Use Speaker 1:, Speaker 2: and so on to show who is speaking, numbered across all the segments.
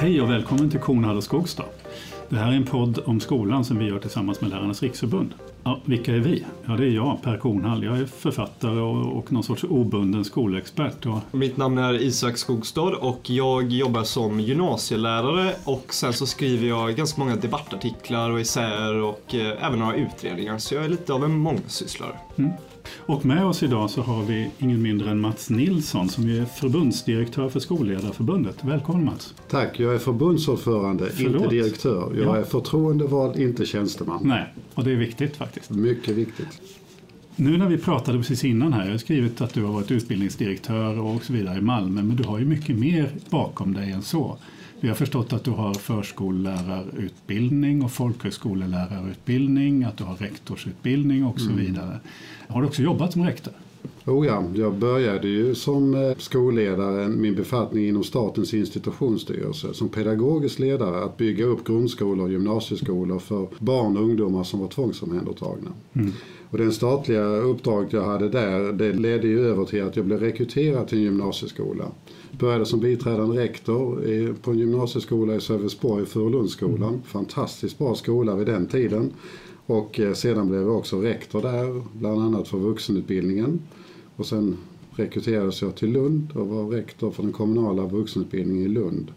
Speaker 1: Hej och välkommen till Kornhall och Skogstad. Det här är en podd om skolan som vi gör tillsammans med Lärarnas riksförbund. Ja, vilka är vi? Ja, det är jag, Per Kornhall. Jag är författare och, och någon sorts obunden skolexpert. Och...
Speaker 2: Mitt namn är Isak Skogstad och jag jobbar som gymnasielärare och sen så skriver jag ganska många debattartiklar och essäer och eh, även några utredningar. Så jag är lite av en mångsysslare.
Speaker 1: Mm. Och med oss idag så har vi ingen mindre än Mats Nilsson som är förbundsdirektör för Skolledarförbundet. Välkommen Mats!
Speaker 3: Tack, jag är förbundsordförande, Förlåt. inte direktör. Jag ja. är förtroendevald, inte tjänsteman.
Speaker 1: Nej, och det är viktigt faktiskt.
Speaker 3: Mycket viktigt.
Speaker 1: Nu när vi pratade precis innan här, jag har skrivit att du har varit utbildningsdirektör och så vidare i Malmö, men du har ju mycket mer bakom dig än så. Vi har förstått att du har förskollärarutbildning och folkhögskolelärarutbildning, att du har rektorsutbildning och så mm. vidare. Har du också jobbat som rektor?
Speaker 3: Oh ja, jag började ju som eh, skolledare, min befattning inom Statens institutionsstyrelse, som pedagogisk ledare att bygga upp grundskolor och gymnasieskolor för barn och ungdomar som var tvångsomhändertagna. Mm. Och den statliga uppdraget jag hade där, det ledde ju över till att jag blev rekryterad till en gymnasieskola. Började som biträdande rektor på en gymnasieskola i Sölvesborg, Furulundsskolan. Mm. Fantastiskt bra skola vid den tiden. Och eh, sedan blev jag också rektor där, bland annat för vuxenutbildningen. Och sen rekryterades jag till Lund och var rektor för den kommunala vuxenutbildningen i Lund.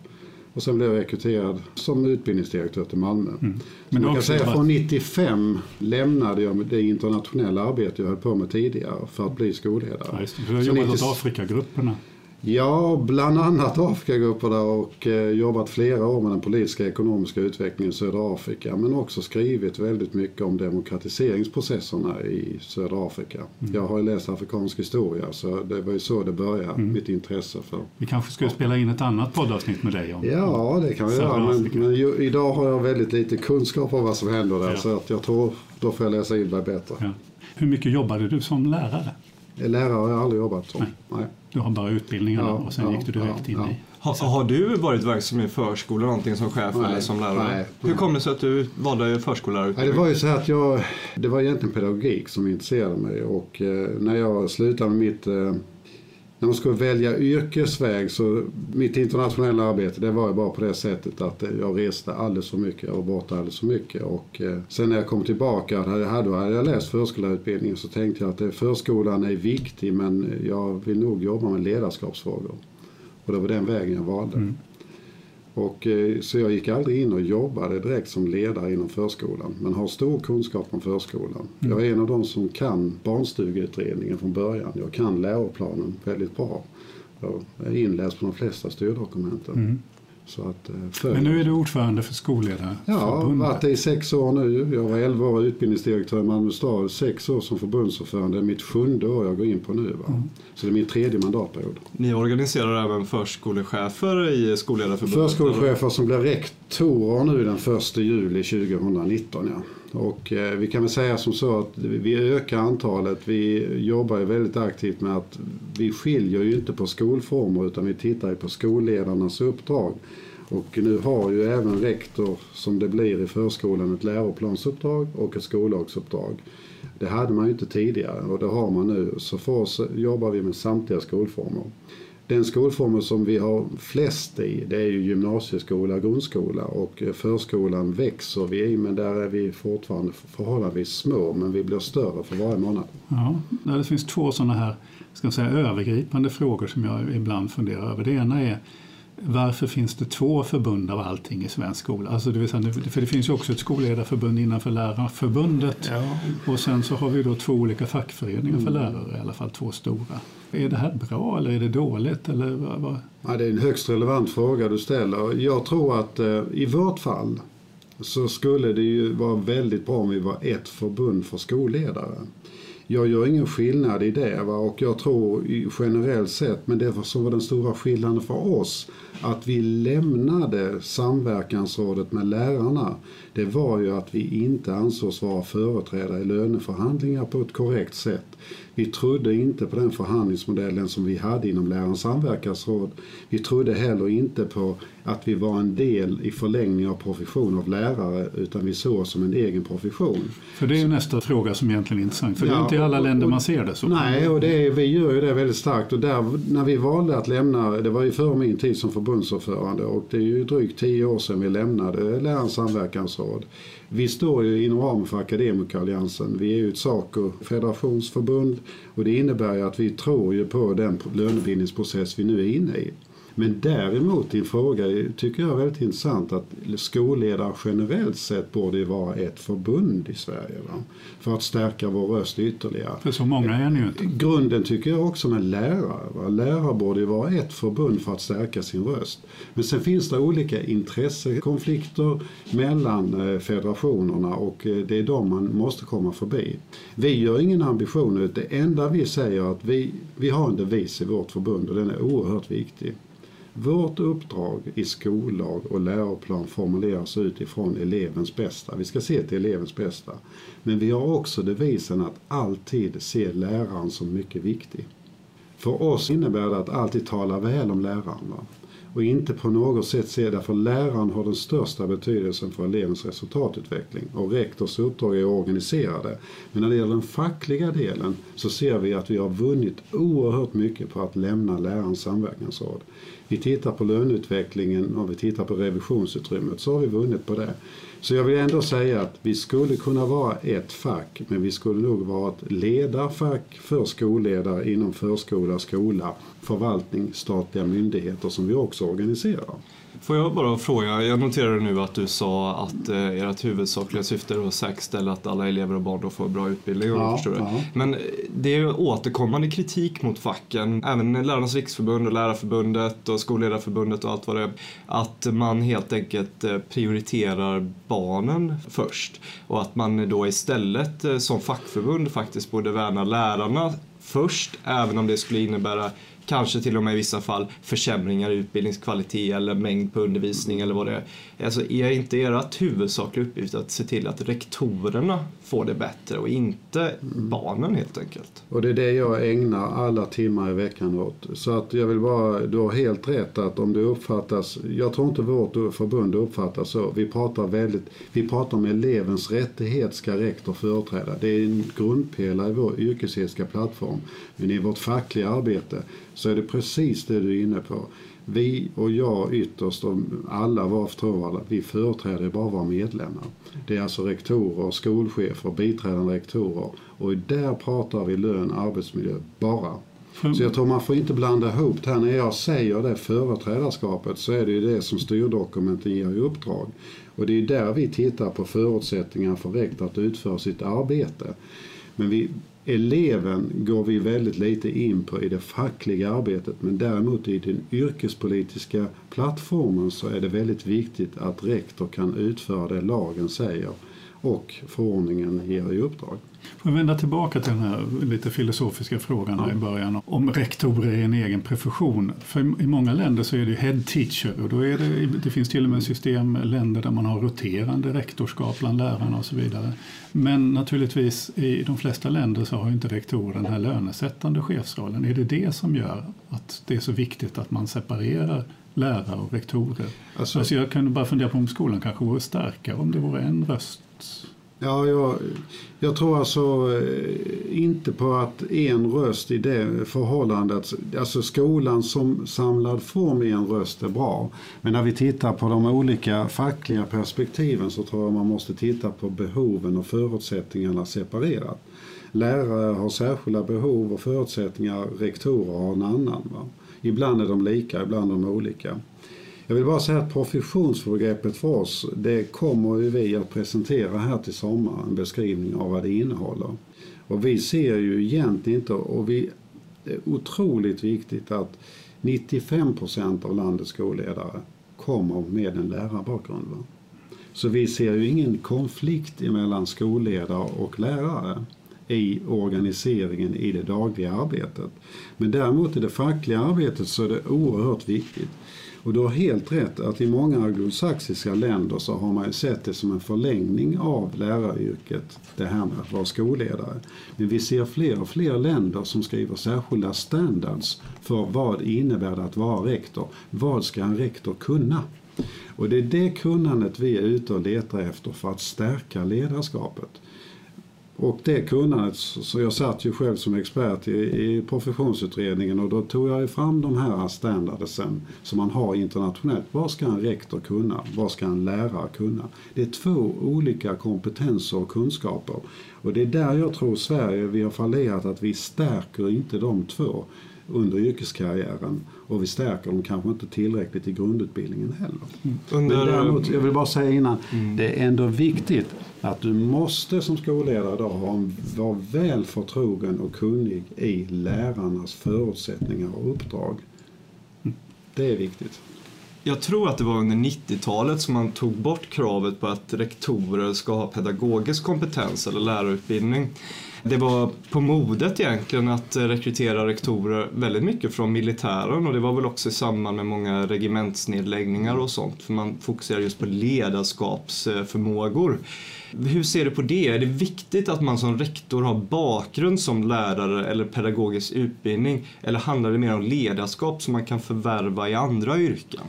Speaker 3: Och sen blev jag rekryterad som utbildningsdirektör till Malmö. Mm. Men man kan säga från 95 lämnade jag det internationella arbete jag höll på med tidigare för att bli skolledare. Ja,
Speaker 1: just det. Du har jobbat åt Afrikagrupperna.
Speaker 3: Ja, bland annat Afrikagrupperna och eh, jobbat flera år med den politiska och ekonomiska utvecklingen i södra Afrika. Men också skrivit väldigt mycket om demokratiseringsprocesserna i södra Afrika. Mm. Jag har ju läst afrikansk historia så det var ju så det började, mm. mitt intresse för.
Speaker 1: Vi kanske skulle spela in ett annat poddavsnitt med dig om
Speaker 3: Ja, det kan vi göra. Men, men ju, idag har jag väldigt lite kunskap om vad som händer där ja. så att jag tror då får jag läsa in mig bättre. Ja.
Speaker 1: Hur mycket jobbade du som lärare?
Speaker 3: Lärare har jag aldrig jobbat som.
Speaker 1: Nej. Nej. Du har bara utbildningarna ja, och sen ja, gick du direkt ja, in i...
Speaker 2: Har, har, du varit verksam i förskola någonting som chef nej, eller som lärare? Nej, Hur kom det sig att du valde förskollärarutbildning?
Speaker 3: Det var ju så att jag, det var egentligen pedagogik som intresserade mig och eh, när jag slutade med mitt eh, när man skulle välja yrkesväg så mitt internationella arbete det var ju bara på det sättet att jag reste alldeles för mycket. Jag var borta alldeles för mycket. Och eh, sen när jag kom tillbaka, hade, hade jag läst förskollärarutbildningen så tänkte jag att eh, förskolan är viktig men jag vill nog jobba med ledarskapsfrågor. Och det var den vägen jag valde. Mm. Och, eh, så jag gick aldrig in och jobbade direkt som ledare inom förskolan men har stor kunskap om förskolan. Mm. Jag är en av de som kan barnstugeutredningen från början. Jag kan läroplanen väldigt bra. Jag är inläst på de flesta styrdokumenten. Mm.
Speaker 1: Så att, eh, Men nu är du ordförande för Skolledarförbundet?
Speaker 3: Ja, jag har varit det i sex år nu. Jag var 11 år utbildningsdirektör i Malmö stad, sex år som förbundsordförande. Det är mitt sjunde år jag går in på nu. Va? Mm. Så det är min tredje mandatperiod.
Speaker 2: Ni organiserar även förskolechefer i Skolledarförbundet?
Speaker 3: Förskolechefer som blir rektorer nu den 1 juli 2019. Ja. Och eh, vi kan väl säga som så att vi ökar antalet. Vi jobbar ju väldigt aktivt med att vi skiljer ju inte på skolformer utan vi tittar ju på skolledarnas uppdrag. Och nu har ju även rektor, som det blir i förskolan, ett läroplansuppdrag och ett skollagsuppdrag. Det hade man ju inte tidigare och det har man nu. Så för oss jobbar vi med samtliga skolformer. Den skolformen som vi har flest i det är ju gymnasieskola, grundskola och eh, förskolan växer vi i men där är vi fortfarande förhållandevis små men vi blir större för varje månad.
Speaker 1: Ja, det finns två sådana här ska säga, övergripande frågor som jag ibland funderar över. Det ena är varför finns det två förbund av allting i svensk skola? Alltså det vill säga, för det finns ju också ett skolledarförbund innanför Lärarförbundet ja. och sen så har vi då två olika fackföreningar för mm. lärare, i alla fall två stora. Är det här bra eller är det dåligt? Eller vad?
Speaker 3: Ja, det är en högst relevant fråga du ställer. Jag tror att eh, i vårt fall så skulle det ju vara väldigt bra om vi var ett förbund för skolledare. Jag gör ingen skillnad i det va? och jag tror generellt sett, men det som var den stora skillnaden för oss, att vi lämnade samverkansrådet med lärarna, det var ju att vi inte ansågs vara företrädare i löneförhandlingar på ett korrekt sätt. Vi trodde inte på den förhandlingsmodellen som vi hade inom Lärarens samverkansråd. Vi trodde heller inte på att vi var en del i förlängning av profession av lärare utan vi såg oss som en egen profession.
Speaker 1: För det är ju nästa fråga som egentligen är intressant. För ja, det är inte i alla länder man ser det så.
Speaker 3: Nej, och det är, vi gör ju det väldigt starkt. Och där, när vi valde att lämna, det var ju före min tid som förbundsordförande och det är ju drygt tio år sedan vi lämnade Lärarens samverkansråd. Vi står ju inom ramen för Akademikeralliansen. Vi är ju ett SACO federationsförbund och det innebär ju att vi tror ju på den lönebildningsprocess vi nu är inne i. Men däremot din fråga tycker jag är väldigt intressant att skolledare generellt sett borde vara ett förbund i Sverige. Va? För att stärka vår röst ytterligare.
Speaker 1: För så många är ni ju inte.
Speaker 3: Grunden tycker jag också med lärare. Va? Lärare borde vara ett förbund för att stärka sin röst. Men sen finns det olika intressekonflikter mellan eh, federationerna och eh, det är de man måste komma förbi. Vi gör ingen ambition, det enda vi säger att vi, vi har en devis i vårt förbund och den är oerhört viktig. Vårt uppdrag i skollag och läroplan formuleras utifrån elevens bästa. Vi ska se till elevens bästa. Men vi har också devisen att alltid se läraren som mycket viktig. För oss innebär det att alltid tala väl om läraren. Va? Och inte på något sätt se därför läraren har den största betydelsen för elevens resultatutveckling och rektors uppdrag är att organisera det. Men när det gäller den fackliga delen så ser vi att vi har vunnit oerhört mycket på att lämna lärarens samverkansråd. Vi tittar på löneutvecklingen och vi tittar på revisionsutrymmet så har vi vunnit på det. Så jag vill ändå säga att vi skulle kunna vara ett fack men vi skulle nog vara ett ledarfack för skolledare inom förskola, skola, förvaltning, statliga myndigheter som vi också organiserar.
Speaker 2: Får jag bara fråga, jag noterade nu att du sa att eh, ert huvudsakliga syfte är att säkerställa att alla elever och barn då får bra utbildning. Ja, förstår ja. Men det är återkommande kritik mot facken, även Lärarnas riksförbund och Lärarförbundet och Skolledarförbundet och allt vad det är, att man helt enkelt eh, prioriterar barnen först och att man då istället eh, som fackförbund faktiskt borde värna lärarna först, även om det skulle innebära kanske till och med i vissa fall försämringar i utbildningskvalitet eller mängd på undervisning eller vad det är. Alltså är inte ert huvudsakliga uppgift att se till att rektorerna får det bättre och inte mm. barnen helt enkelt?
Speaker 3: Och det är det jag ägnar alla timmar i veckan åt. Så att jag vill bara, du har helt rätt att om det uppfattas, jag tror inte vårt förbund uppfattas så. Vi pratar väldigt, vi pratar om elevens rättighet ska rektor företräda. Det är en grundpelare i vår yrkesetiska plattform. Men i vårt fackliga arbete så är det precis det du är inne på. Vi och jag ytterst, och alla våra förtroendevalda, vi företräder bara våra medlemmar. Det är alltså rektorer, skolchefer, biträdande rektorer och där pratar vi lön, arbetsmiljö, bara. Så jag tror man får inte blanda ihop det här. När jag säger det företrädarskapet så är det ju det som styrdokumenten ger i uppdrag. Och det är där vi tittar på förutsättningar för rektor att utföra sitt arbete. Men vi, eleven går vi väldigt lite in på i det fackliga arbetet men däremot i den yrkespolitiska plattformen så är det väldigt viktigt att rektor kan utföra det lagen säger och förordningen ger i uppdrag.
Speaker 1: Får jag vända tillbaka till den här lite filosofiska frågan ja. i början om rektorer är en egen profession. För i många länder så är det head teacher och då är det, det finns till och med system, länder där man har roterande rektorskap bland lärarna och så vidare. Men naturligtvis i de flesta länder så har inte rektorer den här lönesättande chefsrollen. Är det det som gör att det är så viktigt att man separerar lärare och rektorer? Alltså, alltså jag kan bara fundera på om skolan kanske vore starkare om det vore en röst
Speaker 3: Ja, jag, jag tror alltså eh, inte på att en röst i det förhållandet, alltså skolan som samlad form i en röst är bra. Men när vi tittar på de olika fackliga perspektiven så tror jag man måste titta på behoven och förutsättningarna separerat. Lärare har särskilda behov och förutsättningar, rektorer har en annan. Va? Ibland är de lika, ibland är de olika. Jag vill bara säga att professionsbegreppet för oss, det kommer ju vi att presentera här till sommaren, en beskrivning av vad det innehåller. Och vi ser ju egentligen inte, och vi, det är otroligt viktigt att 95 procent av landets skolledare kommer med en lärarbakgrund. Va? Så vi ser ju ingen konflikt mellan skolledare och lärare i organiseringen i det dagliga arbetet. Men däremot i det fackliga arbetet så är det oerhört viktigt. Och du har helt rätt att i många anglosaxiska länder så har man ju sett det som en förlängning av läraryrket, det här med att vara skolledare. Men vi ser fler och fler länder som skriver särskilda standards för vad innebär det att vara rektor. Vad ska en rektor kunna? Och det är det kunnandet vi är ute och letar efter för att stärka ledarskapet. Och det kunnandet, så jag satt ju själv som expert i, i professionsutredningen och då tog jag fram de här standardsen som man har internationellt. Vad ska en rektor kunna? Vad ska en lärare kunna? Det är två olika kompetenser och kunskaper. Och det är där jag tror Sverige, vi har fallerat, att vi stärker inte de två under yrkeskarriären och vi stärker dem kanske inte tillräckligt i grundutbildningen heller. Mm. Under... Men däremot, jag vill bara säga innan, mm. det är ändå viktigt att du måste som skolledare idag ha, vara väl förtrogen och kunnig i lärarnas förutsättningar och uppdrag. Mm. Det är viktigt.
Speaker 2: Jag tror att det var under 90-talet som man tog bort kravet på att rektorer ska ha pedagogisk kompetens eller lärarutbildning. Det var på modet egentligen att eh, rekrytera rektorer väldigt mycket från militären och det var väl också i samband med många regementsnedläggningar och sånt för man fokuserar just på ledarskapsförmågor. Hur ser du på det? Är det viktigt att man som rektor har bakgrund som lärare eller pedagogisk utbildning eller handlar det mer om ledarskap som man kan förvärva i andra yrken?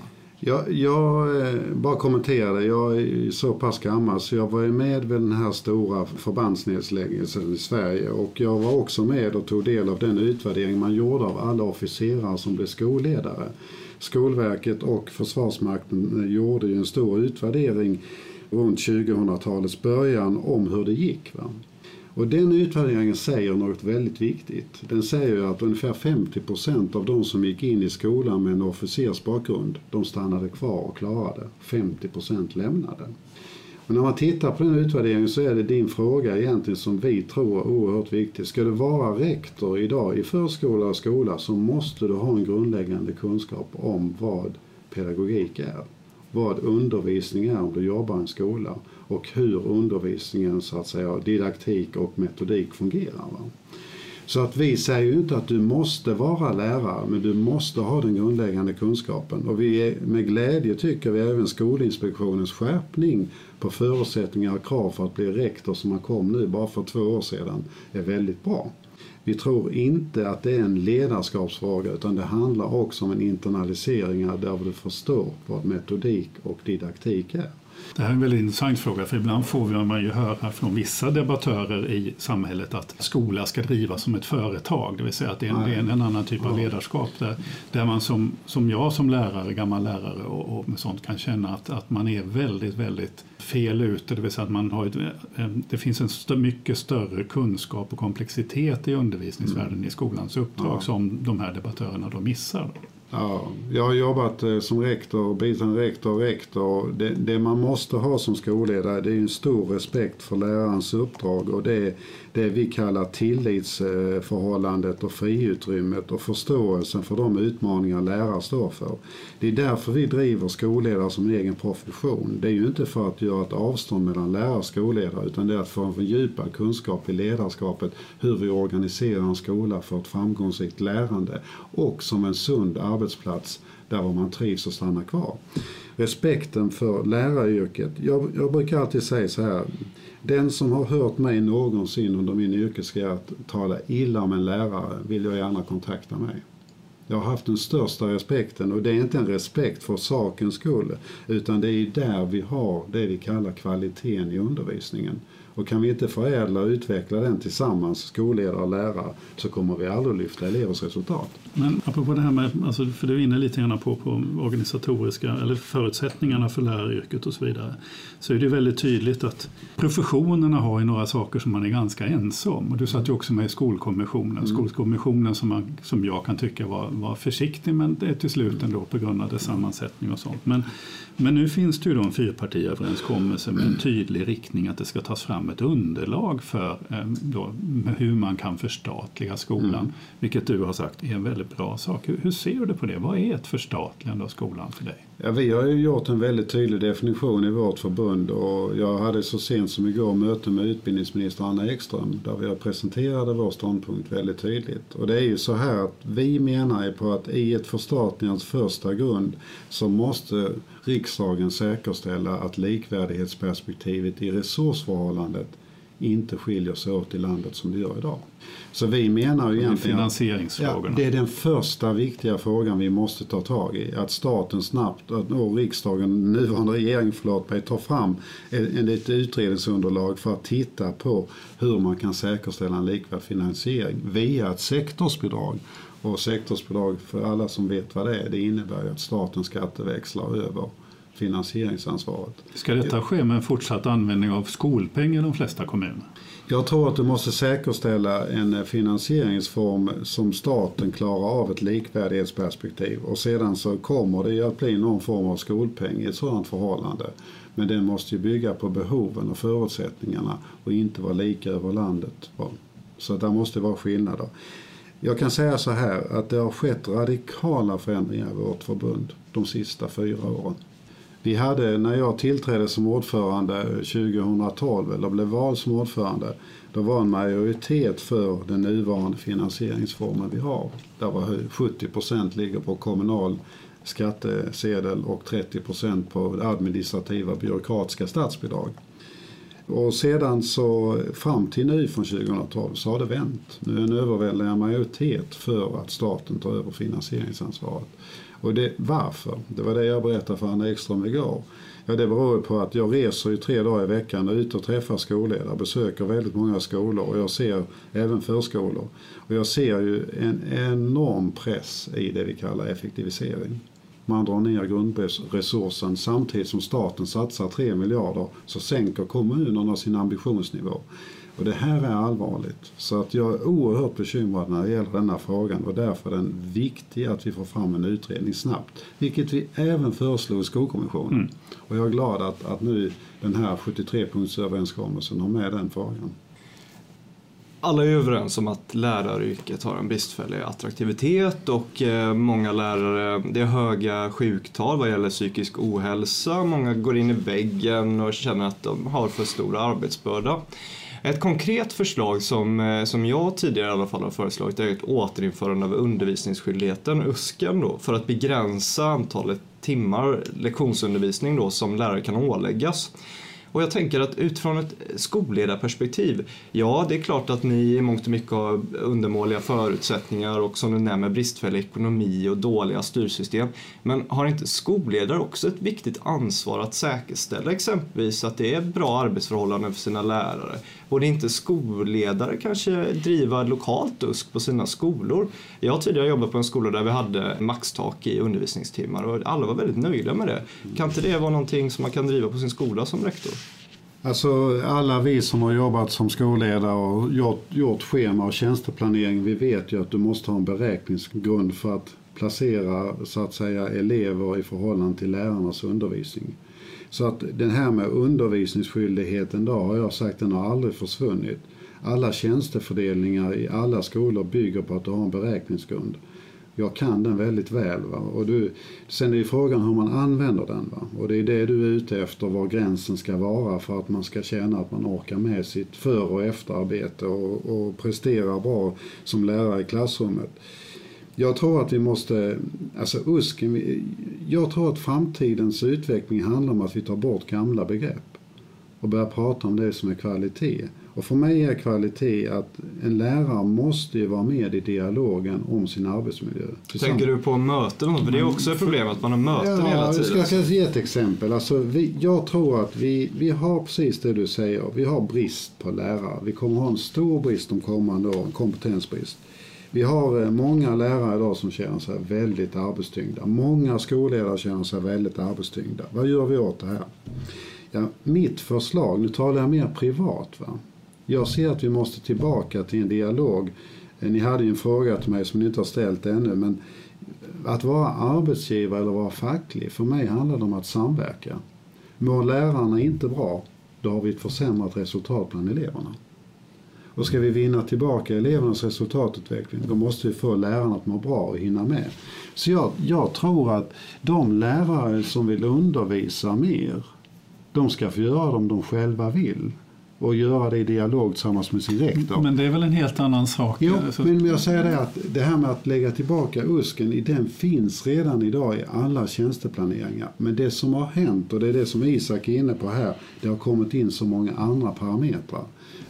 Speaker 3: Jag, jag eh, bara kommenterade, jag är så pass gammal så jag var med vid den här stora förbandsnedläggelsen i Sverige och jag var också med och tog del av den utvärdering man gjorde av alla officerare som blev skolledare. Skolverket och Försvarsmakten gjorde ju en stor utvärdering runt 2000-talets början om hur det gick. Va? Och den utvärderingen säger något väldigt viktigt. Den säger att ungefär 50 procent av de som gick in i skolan med en officersbakgrund, de stannade kvar och klarade. 50 procent lämnade. Och när man tittar på den utvärderingen så är det din fråga egentligen som vi tror är oerhört viktig. Ska du vara rektor idag i förskola och skola så måste du ha en grundläggande kunskap om vad pedagogik är. Vad undervisning är om du jobbar i en skola och hur undervisningen, så att säga, didaktik och metodik fungerar. Va? Så att vi säger ju inte att du måste vara lärare, men du måste ha den grundläggande kunskapen. Och vi är, med glädje tycker vi även Skolinspektionens skärpning på förutsättningar och krav för att bli rektor som man kom nu bara för två år sedan är väldigt bra. Vi tror inte att det är en ledarskapsfråga utan det handlar också om en internalisering där du förstår vad metodik och didaktik är.
Speaker 1: Det här är en väldigt intressant fråga för ibland får vi, man ju höra från vissa debattörer i samhället att skola ska drivas som ett företag, det vill säga att det är en, det är en annan typ av ledarskap där, där man som, som jag som lärare, gammal lärare och, och sånt kan känna att, att man är väldigt, väldigt fel ute, det vill säga att man har ett, det finns en st mycket större kunskap och komplexitet i undervisningsvärlden mm. i skolans uppdrag ja. som de här debattörerna då missar.
Speaker 3: Ja, jag har jobbat eh, som rektor, biträdande rektor och rektor. Det, det, man måste ha som skolledare det är en stor respekt för lärarens uppdrag och det, det vi kallar tillitsförhållandet och friutrymmet och förståelsen för de utmaningar lärare står för. Det är därför vi driver skolledare som egen profession. Det är ju inte för att göra ett avstånd mellan lärare och skolledare utan det är att få en fördjupad kunskap i ledarskapet, hur vi organiserar en skola för ett framgångsrikt lärande och som en sund arbetsplats där man trivs och stannar kvar. Respekten för läraryrket. Jag, jag brukar alltid säga så här den som har hört mig någonsin under min yrkeskarriär tala illa om en lärare vill jag gärna kontakta mig. Jag har haft den största respekten och det är inte en respekt för sakens skull utan det är där vi har det vi kallar kvaliteten i undervisningen. Och kan vi inte förädla och utveckla den tillsammans, skolledare och lärare, så kommer vi aldrig lyfta elevers resultat.
Speaker 1: Men apropå det här med, alltså, för du är inne lite grann på, på organisatoriska, eller förutsättningarna för läraryrket och så vidare, så är det väldigt tydligt att professionerna har ju några saker som man är ganska ense om. Och du satt ju också med i Skolkommissionen, mm. Skolkommissionen som, man, som jag kan tycka var, var försiktig, men det är till slut ändå på grund av dess sammansättning och sånt. Men, men nu finns det ju då en fyrpartiöverenskommelse med en tydlig riktning att det ska tas fram ett underlag för eh, då, hur man kan förstatliga skolan, mm. vilket du har sagt är en väldigt bra sak. Hur, hur ser du på det? Vad är ett förstatligande av skolan för dig?
Speaker 3: Ja, vi har ju gjort en väldigt tydlig definition i vårt förbund och jag hade så sent som igår möte med utbildningsminister Anna Ekström där vi presenterade vår ståndpunkt väldigt tydligt. Och det är ju så här att vi menar ju på att i ett förstatligandes första grund så måste riksdagen säkerställa att likvärdighetsperspektivet i resursförhållandet inte skiljer sig åt i landet som det gör idag. Så vi menar ju egentligen
Speaker 1: finansieringsfrågorna.
Speaker 3: Ja, det är den första viktiga frågan vi måste ta tag i. Att staten snabbt, och riksdagen, nuvarande regering förlåt mig, tar fram ett utredningsunderlag för att titta på hur man kan säkerställa en likvärd finansiering via ett sektorsbidrag. Och sektorsbidrag, för alla som vet vad det är, det innebär ju att staten skatteväxlar över finansieringsansvaret.
Speaker 1: Ska detta ske med en fortsatt användning av skolpeng i de flesta kommuner?
Speaker 3: Jag tror att du måste säkerställa en finansieringsform som staten klarar av ett likvärdighetsperspektiv och sedan så kommer det ju att bli någon form av skolpeng i ett sådant förhållande. Men den måste ju bygga på behoven och förutsättningarna och inte vara lika över landet. Så där måste vara skillnader. Jag kan säga så här att det har skett radikala förändringar i vårt förbund de sista fyra åren. Vi hade, när jag tillträdde som ordförande 2012, eller blev vald som ordförande, då var en majoritet för den nuvarande finansieringsformen vi har. Där var 70 procent ligger på kommunal skattesedel och 30 procent på administrativa byråkratiska statsbidrag. Och sedan så fram till nu från 2012 så har det vänt. Nu är en överväldigande majoritet för att staten tar över finansieringsansvaret. Och det, varför? Det var det jag berättade för Anna Ekström igår. Ja, det beror på att jag reser ju tre dagar i veckan och ut och träffar skolledare, besöker väldigt många skolor och jag ser även förskolor. Och jag ser ju en enorm press i det vi kallar effektivisering. Man drar ner grundresursen samtidigt som staten satsar 3 miljarder så sänker kommunerna sin ambitionsnivå. Och det här är allvarligt. Så att jag är oerhört bekymrad när det gäller denna frågan och därför är den viktig att vi får fram en utredning snabbt. Vilket vi även föreslog i Skolkommissionen. Mm. Och jag är glad att, att nu den här 73-punktsöverenskommelsen har med den frågan.
Speaker 2: Alla är överens om att läraryrket har en bristfällig attraktivitet och eh, många lärare, det är höga sjuktal vad gäller psykisk ohälsa. Många går in i väggen och känner att de har för stor arbetsbörda. Ett konkret förslag som, eh, som jag tidigare i alla fall har föreslagit är ett återinförande av undervisningsskyldigheten, USKen då, för att begränsa antalet timmar lektionsundervisning då som lärare kan åläggas. Och jag tänker att utifrån ett skolledarperspektiv, ja det är klart att ni i mångt och mycket har undermåliga förutsättningar och som du nämner bristfällig ekonomi och dåliga styrsystem. Men har inte skolledare också ett viktigt ansvar att säkerställa exempelvis att det är bra arbetsförhållanden för sina lärare? Borde inte skolledare kanske driva lokalt USK på sina skolor? Jag har tidigare jobbat på en skola där vi hade maxtak i undervisningstimmar och alla var väldigt nöjda med det. Kan inte det vara någonting som man kan driva på sin skola som rektor?
Speaker 3: Alltså alla vi som har jobbat som skolledare och gjort, gjort schema och tjänsteplanering, vi vet ju att du måste ha en beräkningsgrund för att placera så att säga elever i förhållande till lärarnas undervisning. Så att den här med undervisningsskyldigheten då har jag sagt, den har aldrig försvunnit. Alla tjänstefördelningar i alla skolor bygger på att du har en beräkningsgrund. Jag kan den väldigt väl. Va? Och du, sen är ju frågan hur man använder den. Va? Och det är det du är ute efter, var gränsen ska vara för att man ska känna att man orkar med sitt för och efterarbete och, och presterar bra som lärare i klassrummet. Jag tror att vi måste, alltså USKen, jag tror att framtidens utveckling handlar om att vi tar bort gamla begrepp och börjar prata om det som är kvalitet. Och för mig är kvalitet att en lärare måste ju vara med i dialogen om sin arbetsmiljö.
Speaker 2: Tänker du på möten? För det är också ett problem att man har möten ja, hela tiden.
Speaker 3: Jag ska ge ett exempel. Alltså, vi, jag tror att vi, vi har precis det du säger. Vi har brist på lärare. Vi kommer ha en stor brist de kommande åren, kompetensbrist. Vi har eh, många lärare idag som känner sig väldigt arbetstyngda. Många skolledare känner sig väldigt arbetstyngda. Vad gör vi åt det här? Ja, mitt förslag, nu talar jag mer privat. Va? Jag ser att vi måste tillbaka till en dialog. Eh, ni hade ju en fråga till mig som ni inte har ställt ännu. Men eh, att vara arbetsgivare eller vara facklig, för mig handlar det om att samverka. Mår lärarna inte bra, då har vi ett försämrat resultat bland eleverna. Och ska vi vinna tillbaka elevernas resultatutveckling då måste vi få lärarna att må bra och hinna med. Så jag, jag tror att de lärare som vill undervisa mer, de ska få göra det om de själva vill och göra det i dialog tillsammans med sin rektor.
Speaker 1: Men det är väl en helt annan sak?
Speaker 3: Jo, så... men jag säger det att det här med att lägga tillbaka USKen, den finns redan idag i alla tjänsteplaneringar. Men det som har hänt, och det är det som Isak är inne på här, det har kommit in så många andra parametrar.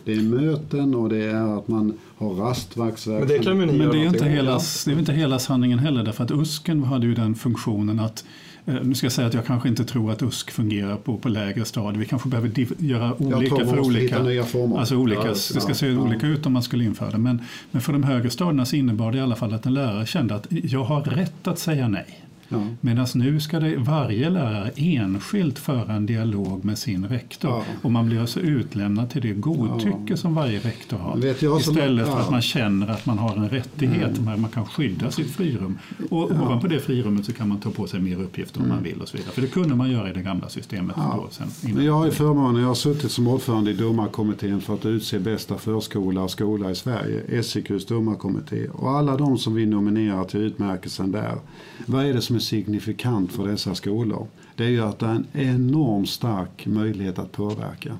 Speaker 3: Det är möten och det är att man har rastvaktsverksamhet.
Speaker 2: Men det kan
Speaker 1: Men det är, inte hela, det är inte hela sanningen heller därför att USKen hade ju den funktionen att Eh, nu ska jag säga att jag kanske inte tror att USK fungerar på, på lägre stadier. Vi kanske behöver göra olika för olika.
Speaker 3: Nya former.
Speaker 1: Alltså olika, ja, det ska ja, se ja. olika ut om man skulle införa det. Men, men för de högre stadierna så innebar det i alla fall att en lärare kände att jag har rätt att säga nej. Ja. Medan nu ska det, varje lärare enskilt föra en dialog med sin rektor. Ja. Och man blir alltså utlämnad till det godtycke ja. som varje rektor har. Istället som, för att man känner att man har en rättighet, mm. man kan skydda sitt frirum. Och ja. ovanpå det frirummet så kan man ta på sig mer uppgifter om mm. man vill och så vidare. För det kunde man göra i det gamla systemet. Då,
Speaker 3: sen, jag har ju förmånen, jag har suttit som ordförande i domarkommittén för att utse bästa förskola och skola i Sverige, SIQs domarkommitté. Och alla de som vi nominerar till utmärkelsen där, vad är det som är signifikant för dessa skolor det är ju att det är en enormt stark möjlighet att påverka.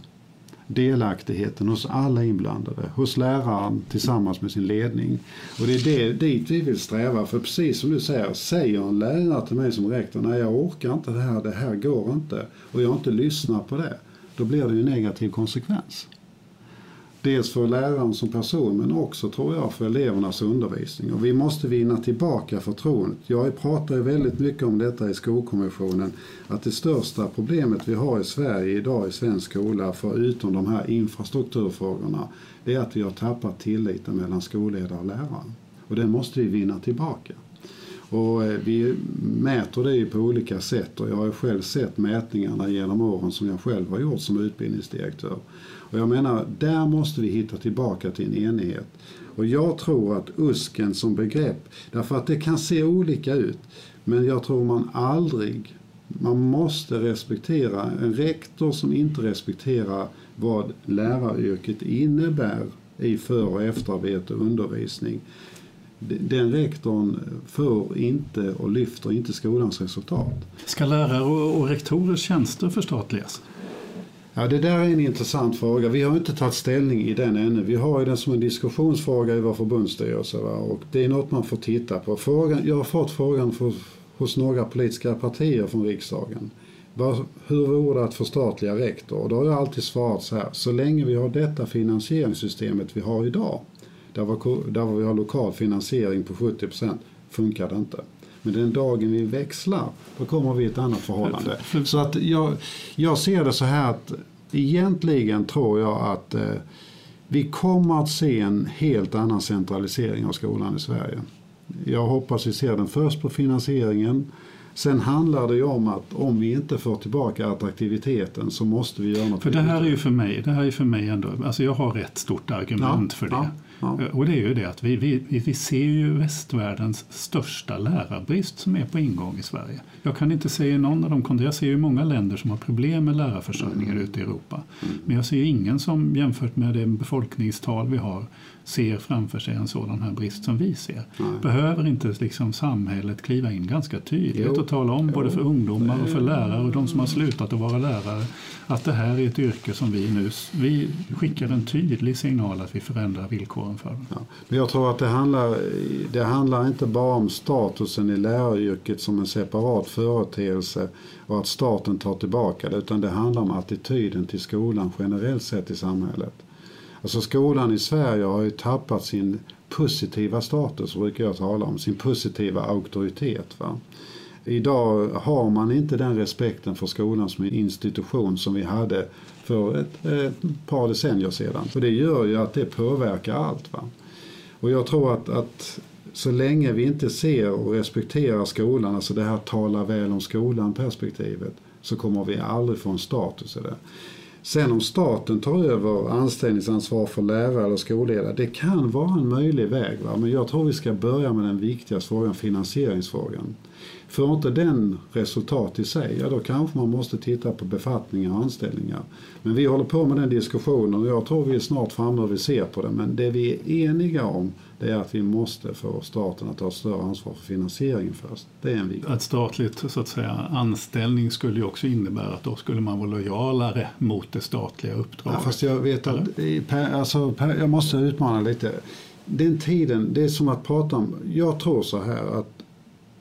Speaker 3: Delaktigheten hos alla inblandade, hos läraren tillsammans med sin ledning. Och det är det, dit vi vill sträva. För precis som du säger, säger en lärare till mig som rektor, nej jag orkar inte det här, det här går inte. Och jag inte lyssnar på det. Då blir det ju negativ konsekvens. Dels för läraren som person men också tror jag för elevernas undervisning. Och vi måste vinna tillbaka förtroendet. Jag pratar ju väldigt mycket om detta i Skolkommissionen. Att det största problemet vi har i Sverige idag i svensk skola, förutom de här infrastrukturfrågorna, det är att vi har tappat tilliten mellan skolledare och lärare. Och den måste vi vinna tillbaka. Och eh, vi mäter det på olika sätt och jag har själv sett mätningarna genom åren som jag själv har gjort som utbildningsdirektör. Och jag menar, där måste vi hitta tillbaka till en enighet. Och jag tror att USKen som begrepp, därför att det kan se olika ut, men jag tror man aldrig, man måste respektera en rektor som inte respekterar vad läraryrket innebär i för och efterarbete och undervisning. Den rektorn får inte och lyfter inte skolans resultat.
Speaker 1: Ska lärare och rektorers tjänster förstatligas?
Speaker 3: Ja, det där är en intressant fråga. Vi har inte tagit ställning i den ännu. Vi har ju den som en diskussionsfråga i vår förbundsstyrelse. Va? Och det är något man får titta på. Frågan, jag har fått frågan för, hos några politiska partier från riksdagen. Var, hur vore det att förstatliga rektor? Och då har jag alltid svarat så här. Så länge vi har detta finansieringssystemet vi har idag, där, var, där vi har lokal finansiering på 70 procent, funkar det inte. Men den dagen vi växlar, då kommer vi i ett annat förhållande. Så att jag, jag ser det så här att egentligen tror jag att eh, vi kommer att se en helt annan centralisering av skolan i Sverige. Jag hoppas vi ser den först på finansieringen. Sen handlar det ju om att om vi inte får tillbaka attraktiviteten så måste vi göra något.
Speaker 1: För det här är ju för mig, det här är för mig ändå, alltså jag har rätt stort argument ja, för det. Ja. Ja. Eh, och det är ju det att vi, vi, vi ser ju västvärldens största lärarbrist som är på ingång i Sverige. Jag kan inte se någon av dem, jag ser ju många länder som har problem med lärarförsörjningen mm. ute i Europa. Mm. Men jag ser ingen som jämfört med det befolkningstal vi har ser framför sig en sådan här brist som vi ser. Nej. Behöver inte liksom samhället kliva in ganska tydligt jo. och tala om både för ungdomar och för lärare och de som har slutat att vara lärare att det här är ett yrke som vi nu vi skickar en tydlig signal att vi förändrar villkoren för. Ja.
Speaker 3: Men jag tror att det handlar, det handlar inte bara om statusen i läraryrket som en separat företeelse och att staten tar tillbaka det utan det handlar om attityden till skolan generellt sett i samhället. Alltså skolan i Sverige har ju tappat sin positiva status, brukar jag tala om, sin positiva auktoritet. Va? Idag har man inte den respekten för skolan som en institution som vi hade för ett, ett par decennier sedan. Och det gör ju att det påverkar allt. Va? Och jag tror att, att så länge vi inte ser och respekterar skolan, alltså det här tala väl om skolan perspektivet, så kommer vi aldrig få en status i det. Sen om staten tar över anställningsansvar för lärare eller skolledare, det kan vara en möjlig väg. Va? Men jag tror vi ska börja med den viktigaste frågan, finansieringsfrågan. Får inte den resultat i sig, ja då kanske man måste titta på befattningar och anställningar. Men vi håller på med den diskussionen och jag tror vi är snart framme och vi ser på det. Men det vi är eniga om det är att vi måste få staten att ta större ansvar för finansieringen först. Det är en viktig.
Speaker 1: Ett statligt så att säga, anställning skulle ju också innebära att då skulle man vara lojalare mot det statliga uppdraget.
Speaker 3: Ja, fast jag vet att, alltså, jag måste utmana lite. Den tiden, det är som att prata om, jag tror så här att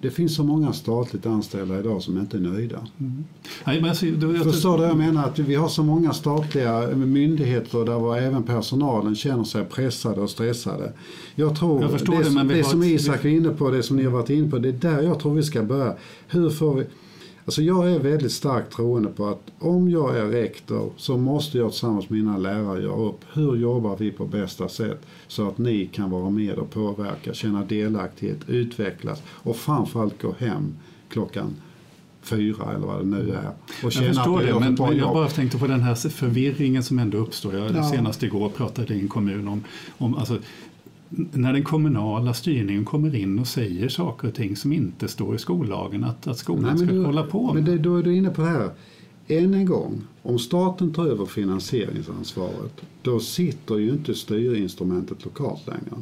Speaker 3: det finns så många statligt anställda idag som inte är nöjda. Mm.
Speaker 1: Nej, men alltså, då,
Speaker 3: jag Förstår du jag menar? Att vi har så många statliga myndigheter där även personalen känner sig pressade och stressade. Jag tror jag det, det, det som Isak är inne på, det som ni har varit inne på, det är där jag tror vi ska börja. Hur får vi Alltså jag är väldigt starkt troende på att om jag är rektor så måste jag tillsammans med mina lärare göra upp hur jobbar vi på bästa sätt så att ni kan vara med och påverka, känna delaktighet, utvecklas och framförallt gå hem klockan fyra eller vad det nu är.
Speaker 1: Och jag förstår det, men, men jag bara tänkte på den här förvirringen som ändå uppstår. Jag ja. Senast igår pratade i en kommun om, om alltså, när den kommunala styrningen kommer in och säger saker och ting som inte står i skollagen att, att skolan Nej, ska du, hålla på
Speaker 3: med. Men det, då är du inne på det här. Än en gång, om staten tar över finansieringsansvaret då sitter ju inte styrinstrumentet lokalt längre.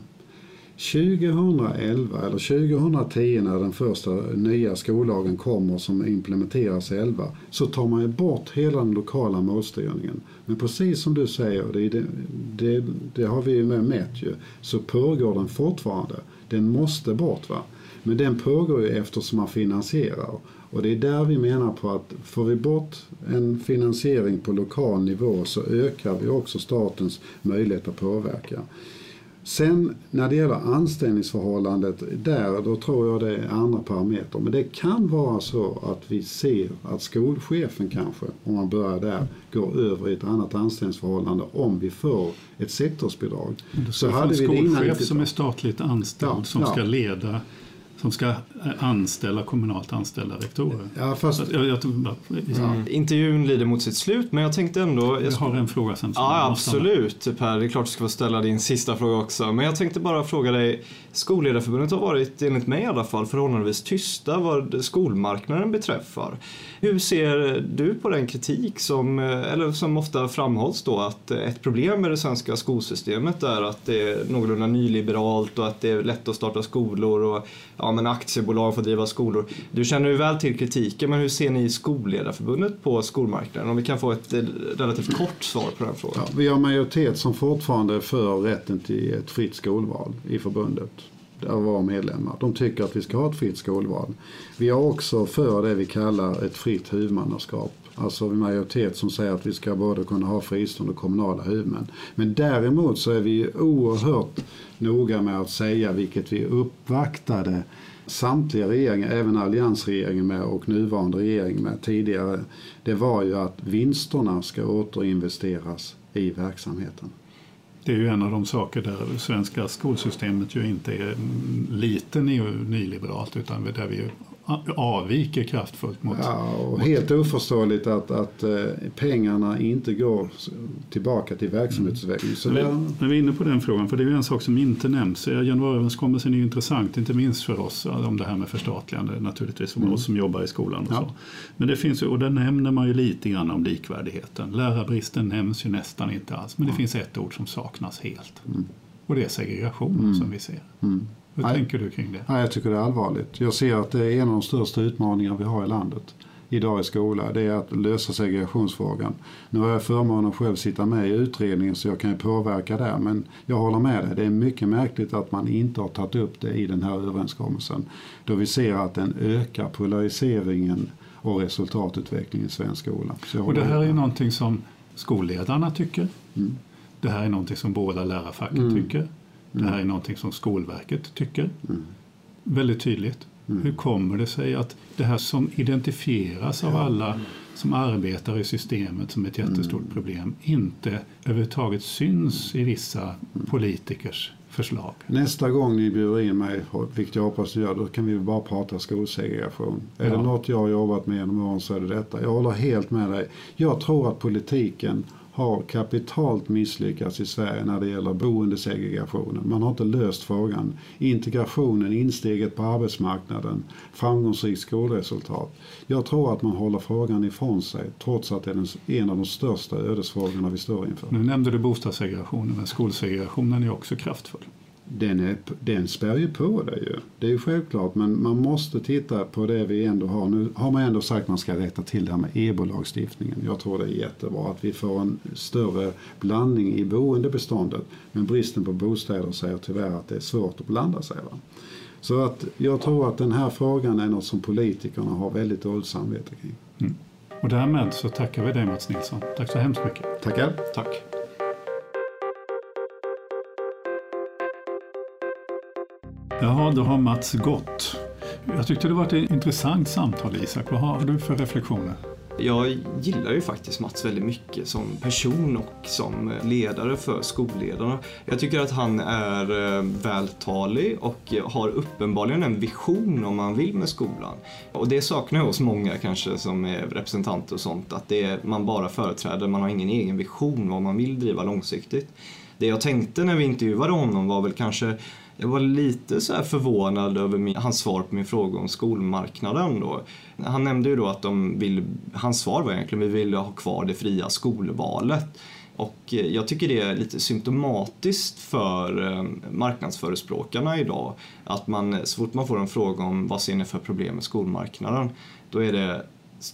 Speaker 3: 2011 eller 2010 när den första nya skollagen kommer som implementeras 11 så tar man ju bort hela den lokala målstyrningen. Men precis som du säger, det, det, det, det har vi ju med mätt ju, så pågår den fortfarande. Den måste bort va. Men den pågår ju eftersom man finansierar. Och det är där vi menar på att får vi bort en finansiering på lokal nivå så ökar vi också statens möjlighet att påverka. Sen när det gäller anställningsförhållandet där, då tror jag det är andra parametrar. Men det kan vara så att vi ser att skolchefen kanske, om man börjar där, går över i ett annat anställningsförhållande om vi får ett sektorsbidrag.
Speaker 1: Så hade vi det innan. Skolchef som är statligt anställd ja, som ja. ska leda som ska anställa kommunalt anställda rektorer.
Speaker 2: Ja, fast... Jag, jag, ja. Intervjun lider mot sitt slut men jag tänkte ändå...
Speaker 1: Jag, har en fråga sen.
Speaker 2: Ja, absolut Per. Det är klart du ska få ställa din sista fråga också. Men jag tänkte bara fråga dig. Skolledarförbundet har varit, enligt mig i alla fall, förhållandevis tysta vad skolmarknaden beträffar. Hur ser du på den kritik som, eller som ofta framhålls då att ett problem med det svenska skolsystemet är att det är någorlunda nyliberalt och att det är lätt att starta skolor och ja, men aktiebolag får driva skolor. Du känner ju väl till kritiken, men hur ser ni i Skolledarförbundet på skolmarknaden? Om vi kan få ett eh, relativt kort svar på den frågan.
Speaker 3: Ja, vi har majoritet som fortfarande är för rätten till ett fritt skolval i förbundet av våra medlemmar. De tycker att vi ska ha ett fritt skolval. Vi är också för det vi kallar ett fritt huvudmannaskap. Alltså en majoritet som säger att vi ska både kunna ha fristående och kommunala huvudmän. Men däremot så är vi oerhört noga med att säga, vilket vi uppvaktade samtliga regeringar, även alliansregeringen med och nuvarande regering med tidigare, det var ju att vinsterna ska återinvesteras i verksamheten.
Speaker 1: Det är ju en av de saker där svenska skolsystemet ju inte är lite nyliberalt utan där vi avviker kraftfullt mot...
Speaker 3: Ja, och helt oförståeligt att, att eh, pengarna inte går tillbaka till verksamhetsutveckling.
Speaker 1: Mm. där... När vi är inne på den frågan, för det är en sak som inte nämns. Januariöverenskommelsen är ju intressant, inte minst för oss, om det här med förstatligande naturligtvis, för mm. oss som jobbar i skolan och ja. så. Men det finns ju, och där nämner man ju lite grann om likvärdigheten. Lärarbristen nämns ju nästan inte alls, men det finns ett ord som saknas helt. Mm. Och det är segregationen mm. som vi ser. Hur Nej. tänker du kring det?
Speaker 3: Nej, jag tycker det är allvarligt. Jag ser att det är en av de största utmaningarna vi har i landet idag i skolan. Det är att lösa segregationsfrågan. Nu har jag förmånen att själv sitta med i utredningen så jag kan ju påverka där. Men jag håller med dig. Det är mycket märkligt att man inte har tagit upp det i den här överenskommelsen. Då vi ser att den ökar polariseringen och resultatutvecklingen i svensk skola.
Speaker 1: Och det här är någonting som skolledarna tycker. Mm. Det här är någonting som båda lärarfacken mm. tycker. Det här är någonting som Skolverket tycker. Mm. Väldigt tydligt. Mm. Hur kommer det sig att det här som identifieras av alla som arbetar i systemet som ett jättestort mm. problem inte överhuvudtaget syns i vissa mm. politikers förslag?
Speaker 3: Nästa gång ni bjuder in mig, vilket jag hoppas ni gör, då kan vi bara prata skolsegregation. Ja. Är det något jag har jobbat med genom åren så är det detta. Jag håller helt med dig. Jag tror att politiken har kapitalt misslyckats i Sverige när det gäller boendesegregationen. Man har inte löst frågan. Integrationen, insteget på arbetsmarknaden, framgångsrikt skolresultat. Jag tror att man håller frågan ifrån sig trots att det är en av de största ödesfrågorna vi står inför.
Speaker 1: Nu nämnde du bostadssegregationen men skolsegregationen är också kraftfull
Speaker 3: den, är, den spär ju på det ju. Det är ju självklart men man måste titta på det vi ändå har. Nu har man ändå sagt att man ska rätta till det här med EBO-lagstiftningen. Jag tror det är jättebra att vi får en större blandning i boendebeståndet. Men bristen på bostäder säger tyvärr att det är svårt att blanda sig. Va? Så att jag tror att den här frågan är något som politikerna har väldigt dåligt samvete kring. Mm.
Speaker 1: Och därmed så tackar vi dig Mats Nilsson. Tack så hemskt mycket.
Speaker 3: Tackar.
Speaker 2: Tack.
Speaker 1: Jaha, då har Mats gått. Jag tyckte det var ett intressant samtal Isak. Vad har du för reflektioner?
Speaker 2: Jag gillar ju faktiskt Mats väldigt mycket som person och som ledare för skolledarna. Jag tycker att han är eh, vältalig och har uppenbarligen en vision om vad han vill med skolan. Och det saknar jag hos många kanske som är representanter och sånt, att det är, man bara företräder, man har ingen egen vision vad man vill driva långsiktigt. Det jag tänkte när vi intervjuade honom var väl kanske jag var lite så förvånad över min, hans svar på min fråga om skolmarknaden. Då. Han nämnde ju då att de vill, hans svar var egentligen att vi vill ha kvar det fria skolvalet. Och eh, jag tycker det är lite symptomatiskt för eh, marknadsförespråkarna idag att man så fort man får en fråga om vad ser ni för problem med skolmarknaden då är det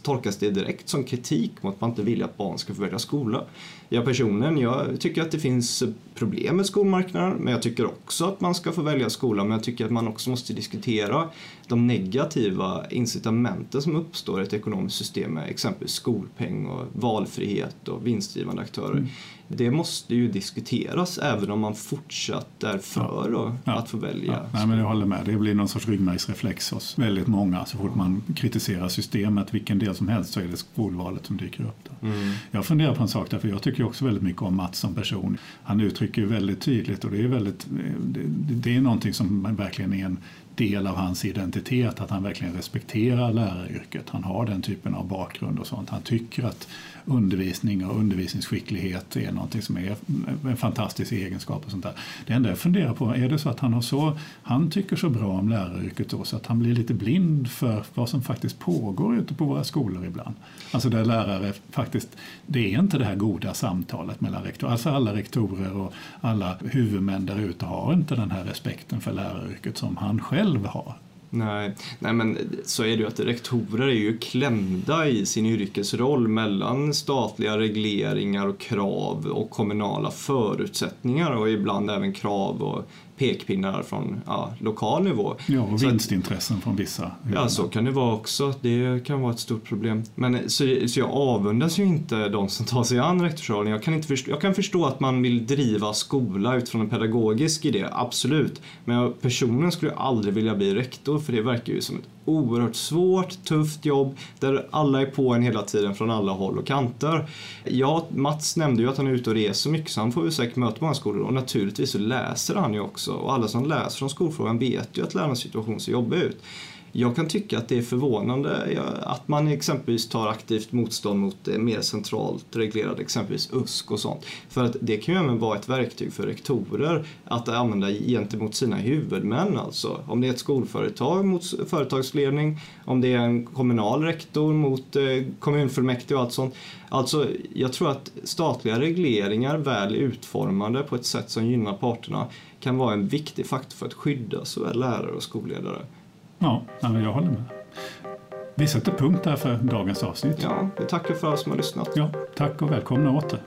Speaker 2: tolkas det direkt som kritik mot att man inte vill att barn ska få välja skola. Jag personligen, jag tycker att det finns problem med skolmarknaden men jag tycker också att man ska få välja skola men jag tycker att man också måste diskutera de negativa incitamenten som uppstår i ett ekonomiskt system med exempelvis skolpeng och valfrihet och vinstdrivande aktörer. Mm det måste ju diskuteras även om man fortsatt är för ja. Ja. att få välja. Ja.
Speaker 1: Nej, men jag håller med, det blir någon sorts ryggmärgsreflex hos väldigt många. Så fort man kritiserar systemet, vilken del som helst, så är det skolvalet som dyker upp. Mm. Jag funderar på en sak, därför jag tycker tycker också väldigt mycket om Mats som person. Han uttrycker väldigt tydligt och det är, väldigt, eh, det, det är någonting som verkligen är en del av hans identitet, att han verkligen respekterar läraryrket. Han har den typen av bakgrund och sånt. Han tycker att undervisning och undervisningsskicklighet är någonting som är en fantastisk egenskap. och sånt där. Det enda jag funderar på, är det så att han, har så, han tycker så bra om läraryrket då, så att han blir lite blind för vad som faktiskt pågår ute på våra skolor ibland? Alltså där lärare faktiskt, det är inte det här goda samtalet mellan rektorer, alltså alla rektorer och alla huvudmän där ute har inte den här respekten för läraryrket som han själv har.
Speaker 2: Nej, nej men så är det ju att rektorer är ju klämda i sin yrkesroll mellan statliga regleringar och krav och kommunala förutsättningar och ibland även krav och pekpinnar från ja, lokal nivå.
Speaker 1: Ja, och vinstintressen från vissa.
Speaker 2: Ja, så kan det vara också. Det kan vara ett stort problem. Men, så, så jag avundas ju inte de som tar sig an rektorsrollen. Jag kan, inte förstå, jag kan förstå att man vill driva skola utifrån en pedagogisk idé, absolut. Men jag personligen skulle aldrig vilja bli rektor för det verkar ju som ett oerhört svårt, tufft jobb där alla är på en hela tiden från alla håll och kanter. Ja, Mats nämnde ju att han är ute och reser mycket så han får ju säkert möta många skolor och naturligtvis så läser han ju också och alla som läser om skolfrågan vet ju att lärarnas situation ser jobbig ut. Jag kan tycka att det är förvånande att man exempelvis tar aktivt motstånd mot eh, mer centralt reglerade, exempelvis USK och sånt. För att det kan ju även vara ett verktyg för rektorer att använda gentemot sina huvudmän alltså. Om det är ett skolföretag mot företagsledning, om det är en kommunal rektor mot eh, kommunfullmäktige och allt sånt. Alltså, jag tror att statliga regleringar väl utformade på ett sätt som gynnar parterna kan vara en viktig faktor för att skydda såväl lärare och skolledare.
Speaker 1: Ja, jag håller med. Vi sätter punkt där för dagens avsnitt.
Speaker 2: Ja, vi tackar för alla som har lyssnat.
Speaker 1: Ja, tack och välkomna åter.